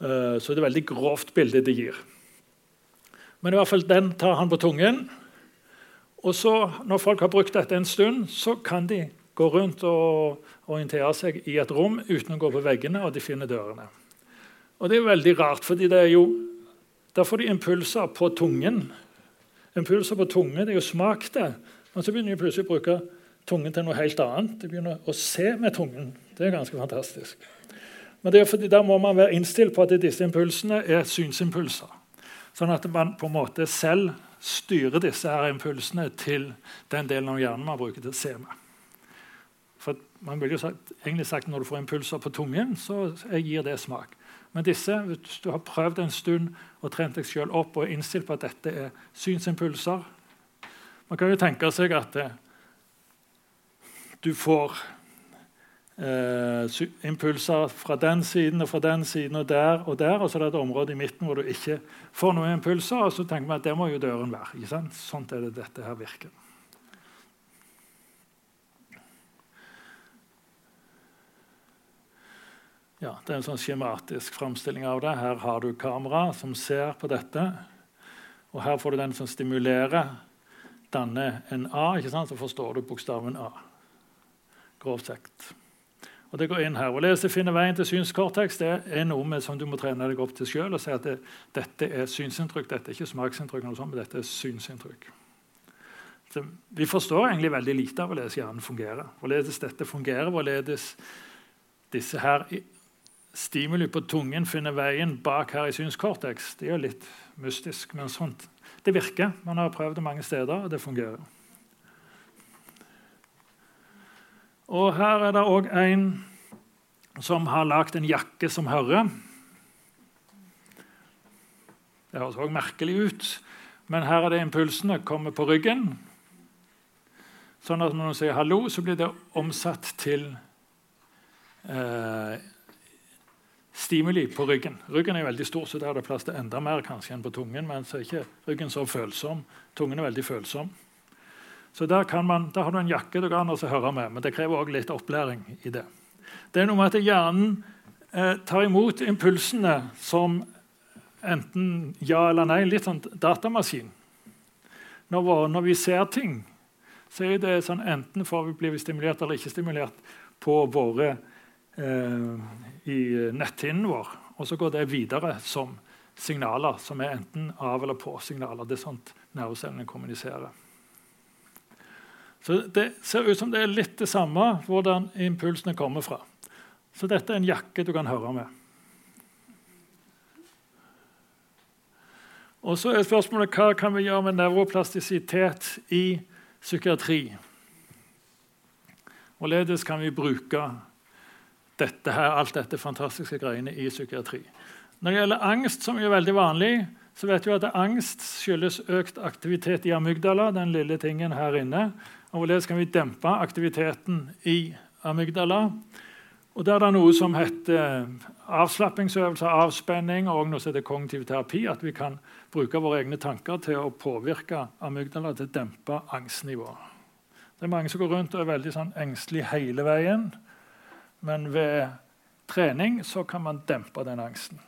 Uh, så det er et veldig grovt bilde det gir. Men i hvert fall den tar han på tungen. Og så, når folk har brukt dette en stund, så kan de gå rundt og orientere seg i et rom uten å gå på veggene, og de finner dørene. Og Det er veldig rart, jo, der får de impulser på tungen. Impulser på tunge, det er jo smak, det. Men så begynner de plutselig å bruke tungen til noe helt annet. De begynner å se med tungen. Det er ganske fantastisk. Men det er fordi der må man være innstilt på at disse impulsene er synsimpulser. Sånn at man på en måte selv styrer disse her impulsene til den delen av hjernen man bruker til å se med. For man vil jo sagt, egentlig sagt Når du får impulser på tungen, så gir det smak. Men disse, hvis du har prøvd en stund og trent deg sjøl opp og innstilt på at dette er synsimpulser Man kan jo tenke seg at eh, du får eh, impulser fra den siden og fra den siden og der og der. Og så er det et område i midten hvor du ikke får noen impulser. Og så tenker vi at det må jo døren være. Sånn er det dette her virker. Ja, Det er en sånn skjematisk framstilling av det. Her har du kamera som ser på dette. Og her får du den som stimulerer, danne en A. ikke sant? Så forstår du bokstaven A. Grovt sagt. Og det går inn her. Å lese 'Finne veien til synskorteks' det er noe med som du må trene deg opp til sjøl. Og si at det, dette er synsinntrykk, dette er ikke smaksinntrykk, noe sånt, men dette er synsinntrykk. Så vi forstår egentlig veldig lite av hvordan hjernen fungerer. Hvorledes dette fungerer, hvorledes disse her stimuli på tungen finner veien bak her i synskorteks. Det er jo litt mystisk, men sånt. Det virker. Man har prøvd det mange steder, og det fungerer. Og her er det òg en som har lagd en jakke som hører. Det høres òg merkelig ut, men her er det impulsene kommer på ryggen. Sånn at når du sier 'hallo', så blir det omsatt til eh, stimuli på ryggen. Ryggen er veldig stor, så der er det plass til enda mer kanskje enn på tungen. Men så er ikke ryggen så følsom. Tungen er veldig følsom. Så der, man, der, har du en jakke du kan også høre med, men det krever også litt opplæring i det. Det er noe med at hjernen eh, tar imot impulsene som enten ja eller nei, litt sånn datamaskin. Når, når vi ser ting, så er det sånn enten får vi bli stimulert eller ikke stimulert på våre i netthinnen vår, og så går det videre som signaler som er enten av- eller på-signaler. Det er sånt nervecellene kommuniserer. Så Det ser ut som det er litt det samme hvordan impulsene kommer fra. Så dette er en jakke du kan høre med. Og så er spørsmålet hva kan vi gjøre med nevroplastisitet i psykiatri? Hvorledes kan vi bruke dette her, alt dette fantastiske greiene i psykiatri? Når det gjelder angst, som er veldig vanlig, så vet vi at angst skyldes økt aktivitet i amygdala, den lille tingen her inne. Og hvorledes kan vi dempe aktiviteten i amygdala? Og Der er det noe som heter avslappingsøvelser, avspenning og noe som heter kognitiv terapi. At vi kan bruke våre egne tanker til å påvirke amygdala til å dempe angstnivået. Det er Mange som går rundt og er veldig sånn engstelige hele veien. Men ved trening så kan man dempe den angsten.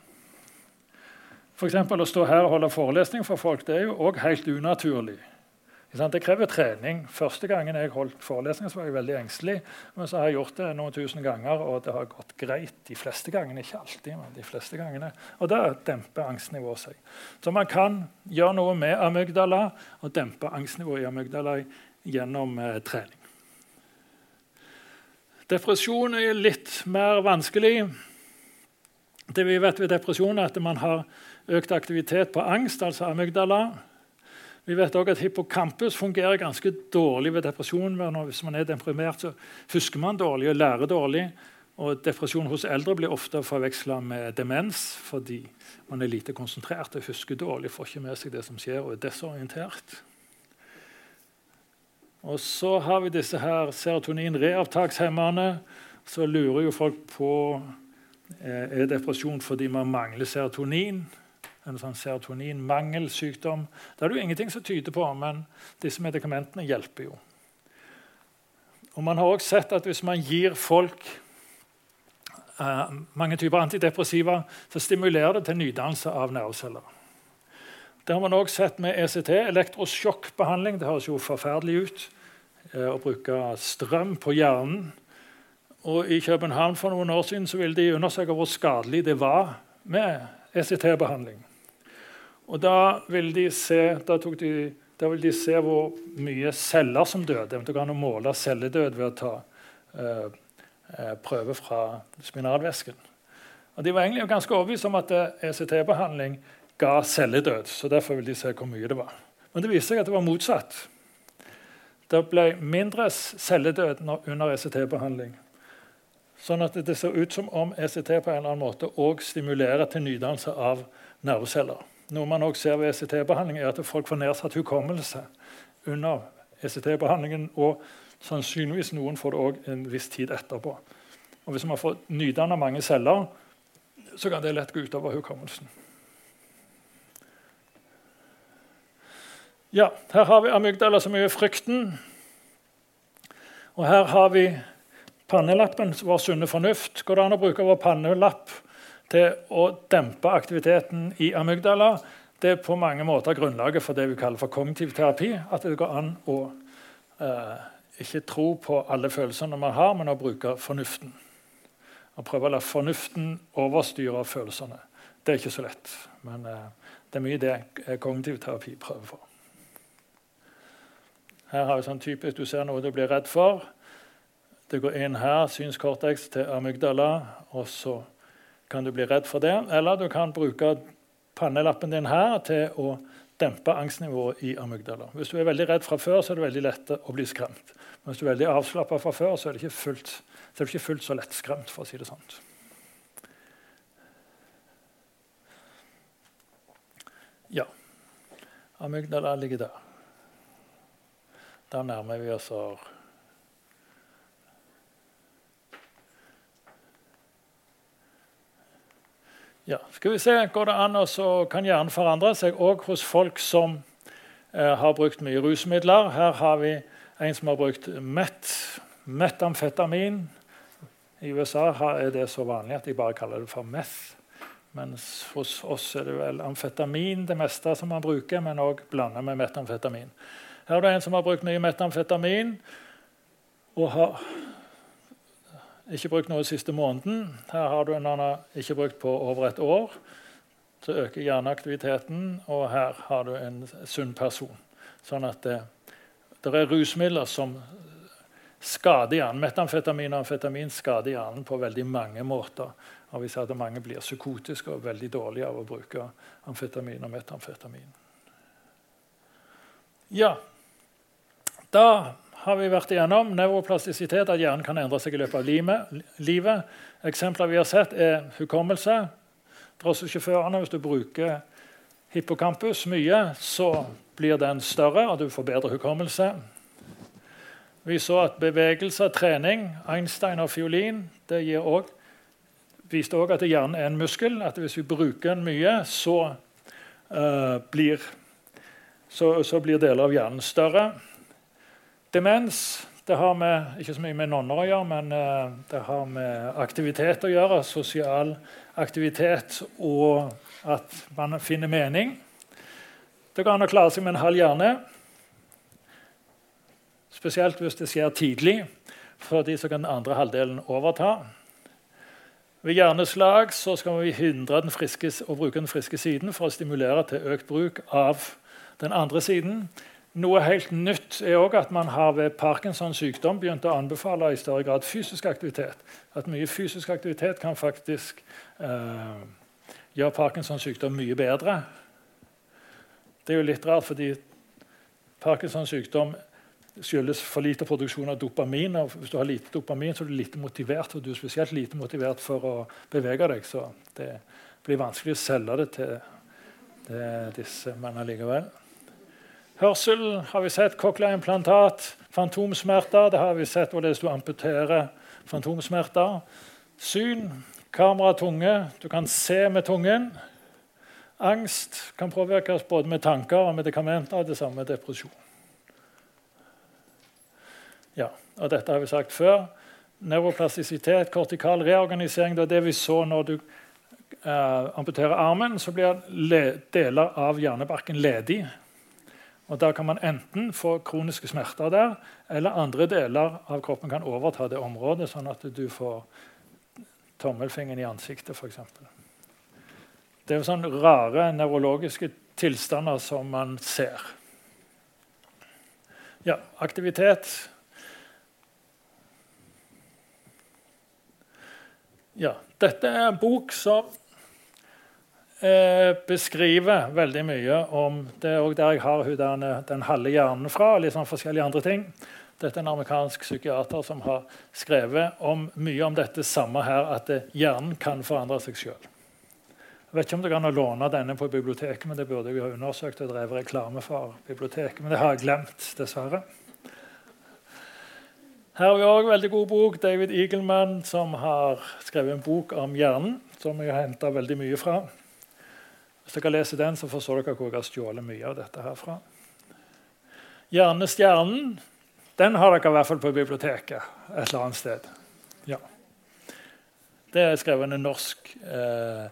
For å stå her og holde forelesning for folk det er jo òg helt unaturlig. Det krever trening. Første gangen jeg holdt forelesning, så var jeg veldig engstelig. Men så har jeg gjort det noen tusen ganger, og det har gått greit de fleste gangene. Ikke alltid, men de fleste gangene. Og da demper angstnivået seg. Så man kan gjøre noe med amygdala og dempe angstnivået i amygdala gjennom eh, trening. Depresjon er litt mer vanskelig. Det vi vet ved depresjon, er at man har økt aktivitet på angst, altså amygdala. Vi vet også at Hippocampus fungerer ganske dårlig ved depresjon. Hvis man er deprimert, så husker man dårlig og lærer dårlig. Og Depresjon hos eldre blir ofte forveksla med demens fordi man er lite konsentrert og husker dårlig, får ikke med seg det som skjer, og er desorientert. Og så har vi disse her serotonin-reopptakshemmerne. Så lurer jo folk på eh, er depresjon fordi man mangler serotonin en sånn serotoninmangelsykdom. Det er det jo ingenting som tyder på, men disse medikamentene hjelper jo. Og Man har også sett at hvis man gir folk uh, mange typer antidepressiva, så stimulerer det til nydannelse av nerveceller. Det har man også sett med ECT, elektrosjokkbehandling. Det høres jo forferdelig ut eh, å bruke strøm på hjernen. Og I København for noen år siden så ville de undersøke hvor skadelig det var med ECT-behandling. Og da vil de de, da vil de se hvor mye celler som døde. Det kan måle celledød ved å ta eh, prøver fra spinalvæsken. Og De var egentlig ganske overbevist om at ECT-behandling ga celledød. så Derfor ville de se hvor mye det var. Men det viste seg at det var motsatt. Det ble mindre celledød under ECT-behandling. Sånn at det ser ut som om ECT på en eller annen måte også stimulerer til nydannelse av nerveceller. Noe man også ser ved ECT-behandling, er at folk får nedsatt hukommelse under ECT-behandlingen. Og sannsynligvis noen får det òg en viss tid etterpå. Og Hvis man får nydanna mange celler, så kan det lett gå utover hukommelsen. Ja, her har vi amygdala som er frykten. Og her har vi pannelappen, vår sunne fornuft. Går det an å bruke vår pannelapp til å dempe aktiviteten i amygdala? Det er på mange måter grunnlaget for det vi kaller for kognitiv terapi. At det går an å eh, ikke tro på alle følelsene man har, men å bruke fornuften. Å prøve å la fornuften overstyre følelsene. Det er ikke så lett, men eh, det er mye det kognitiv terapi prøver for. Her har vi sånn typisk, Du ser noe du blir redd for. Det går inn her, synskortex til amygdala, og så kan du bli redd for det. Eller du kan bruke pannelappen din her til å dempe angstnivået i amygdala. Hvis du er veldig redd fra før, så er det veldig lett å bli skremt. Men hvis du er veldig avslappa fra før, så er, fullt, du ikke fullt så lettskremt. for å si det sånn. Ja. Amygdala ligger der. Da nærmer vi oss Ja, skal vi se, Går det an å kan hjernen forandre seg òg hos folk som eh, har brukt mye rusmidler? Her har vi en som har brukt met, metamfetamin. I USA er det så vanlig at de bare kaller det for meth. Mens hos oss er det vel amfetamin det meste som man bruker, men òg blander med metamfetamin. Her er det en som har brukt mye metamfetamin og har ikke brukt noe siste måneden. Her har du en annen ikke brukt på over et år. Så øker hjerneaktiviteten, og her har du en sunn person. Sånn at det, det er rusmidler som skader hjernen. Metamfetamin og amfetamin skader hjernen på veldig mange måter. Og vi ser at mange blir psykotiske og veldig dårlige av å bruke amfetamin og metamfetamin. Ja, da har vi vært igjennom. Nevroplastisitet, at hjernen kan endre seg i løpet av livet. Eksempler vi har sett, er hukommelse. Drosjesjåførene, hvis du bruker hippocampus mye, så blir den større, og du får bedre hukommelse. Vi så at bevegelse, trening, Einstein og fiolin det også, viste òg at hjernen er en muskel. At hvis vi bruker den mye, så, uh, blir, så, så blir deler av hjernen større. Demens det har med, ikke så mye med nonner å gjøre, men uh, det har med aktivitet å gjøre. Sosial aktivitet og at man finner mening. Det går an å klare seg med en halv hjerne. Spesielt hvis det skjer tidlig, fordi så kan den andre halvdelen overta. Ved hjerneslag skal vi hindre friske, å bruke den friske siden for å stimulere til økt bruk av den andre siden. Noe helt nytt er også at man har ved Parkinsons sykdom begynt å anbefale i større grad fysisk aktivitet. At mye fysisk aktivitet kan faktisk eh, gjøre Parkinsons sykdom mye bedre. Det er jo litt rart, fordi Parkinsons sykdom skyldes for lite produksjon av dopamin. og Hvis du har lite dopamin, så er du lite motivert, og du er spesielt lite motivert for å bevege deg. Så det blir vanskelig å selge det til, til disse, men allikevel. Hørsel har vi sett, cochlea-implantat, fantomsmerter. Det har vi sett hvordan du amputerer fantomsmerter. Syn, kamera, tunge. Du kan se med tungen. Angst kan påvirkes både med tanker og medikamenter. Det samme med depresjon. Ja, og Dette har vi sagt før. Nevroplastisitet, kortikal reorganisering. Det er det vi så når du eh, amputerer armen. Så blir deler av hjernebarken ledig. Og Da kan man enten få kroniske smerter der, eller andre deler av kroppen kan overta det området, sånn at du får tommelfingeren i ansiktet, f.eks. Det er sånne rare nevrologiske tilstander som man ser. Ja, aktivitet Ja, dette er en bok som eh, beskriver veldig mye om Det er der jeg har den, den halve hjernen fra. og litt sånn forskjellige andre ting. Dette er en amerikansk psykiater som har skrevet om mye om dette samme her, at hjernen kan forandre seg sjøl. Jeg vet ikke om det å låne denne på biblioteket, men det burde jeg ha undersøkt og drevet reklame for biblioteket, men det har jeg glemt, dessverre. Her har vi en veldig god bok. David Eagleman som har skrevet en bok om hjernen, som jeg har henta veldig mye fra. Hvis dere leser den, så forstår dere hvor jeg har stjålet mye av dette herfra. Hjernestjernen den har dere i hvert fall på biblioteket et eller annet sted. Ja. Det er skrevet en norsk eh,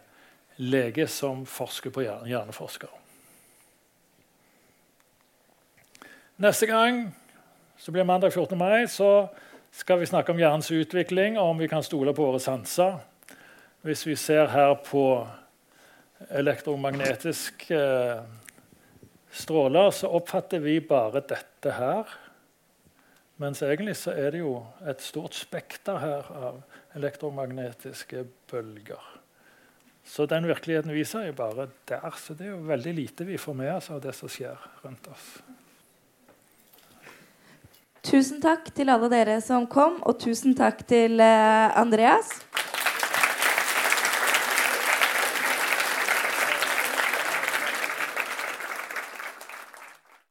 lege som forsker på hjerne, hjerneforsker. Neste gang så blir mandag 14. mai, så skal vi snakke om hjernens utvikling og om vi kan stole på våre sanser. Hvis vi ser her på elektromagnetiske eh, stråler, så oppfatter vi bare dette her. Mens egentlig så er det jo et stort spekter her av elektromagnetiske bølger. Så den virkeligheten viser jo bare der. Så det er jo veldig lite vi får med oss av det som skjer rundt oss. Tusen takk til alle dere som kom, og tusen takk til eh, Andreas.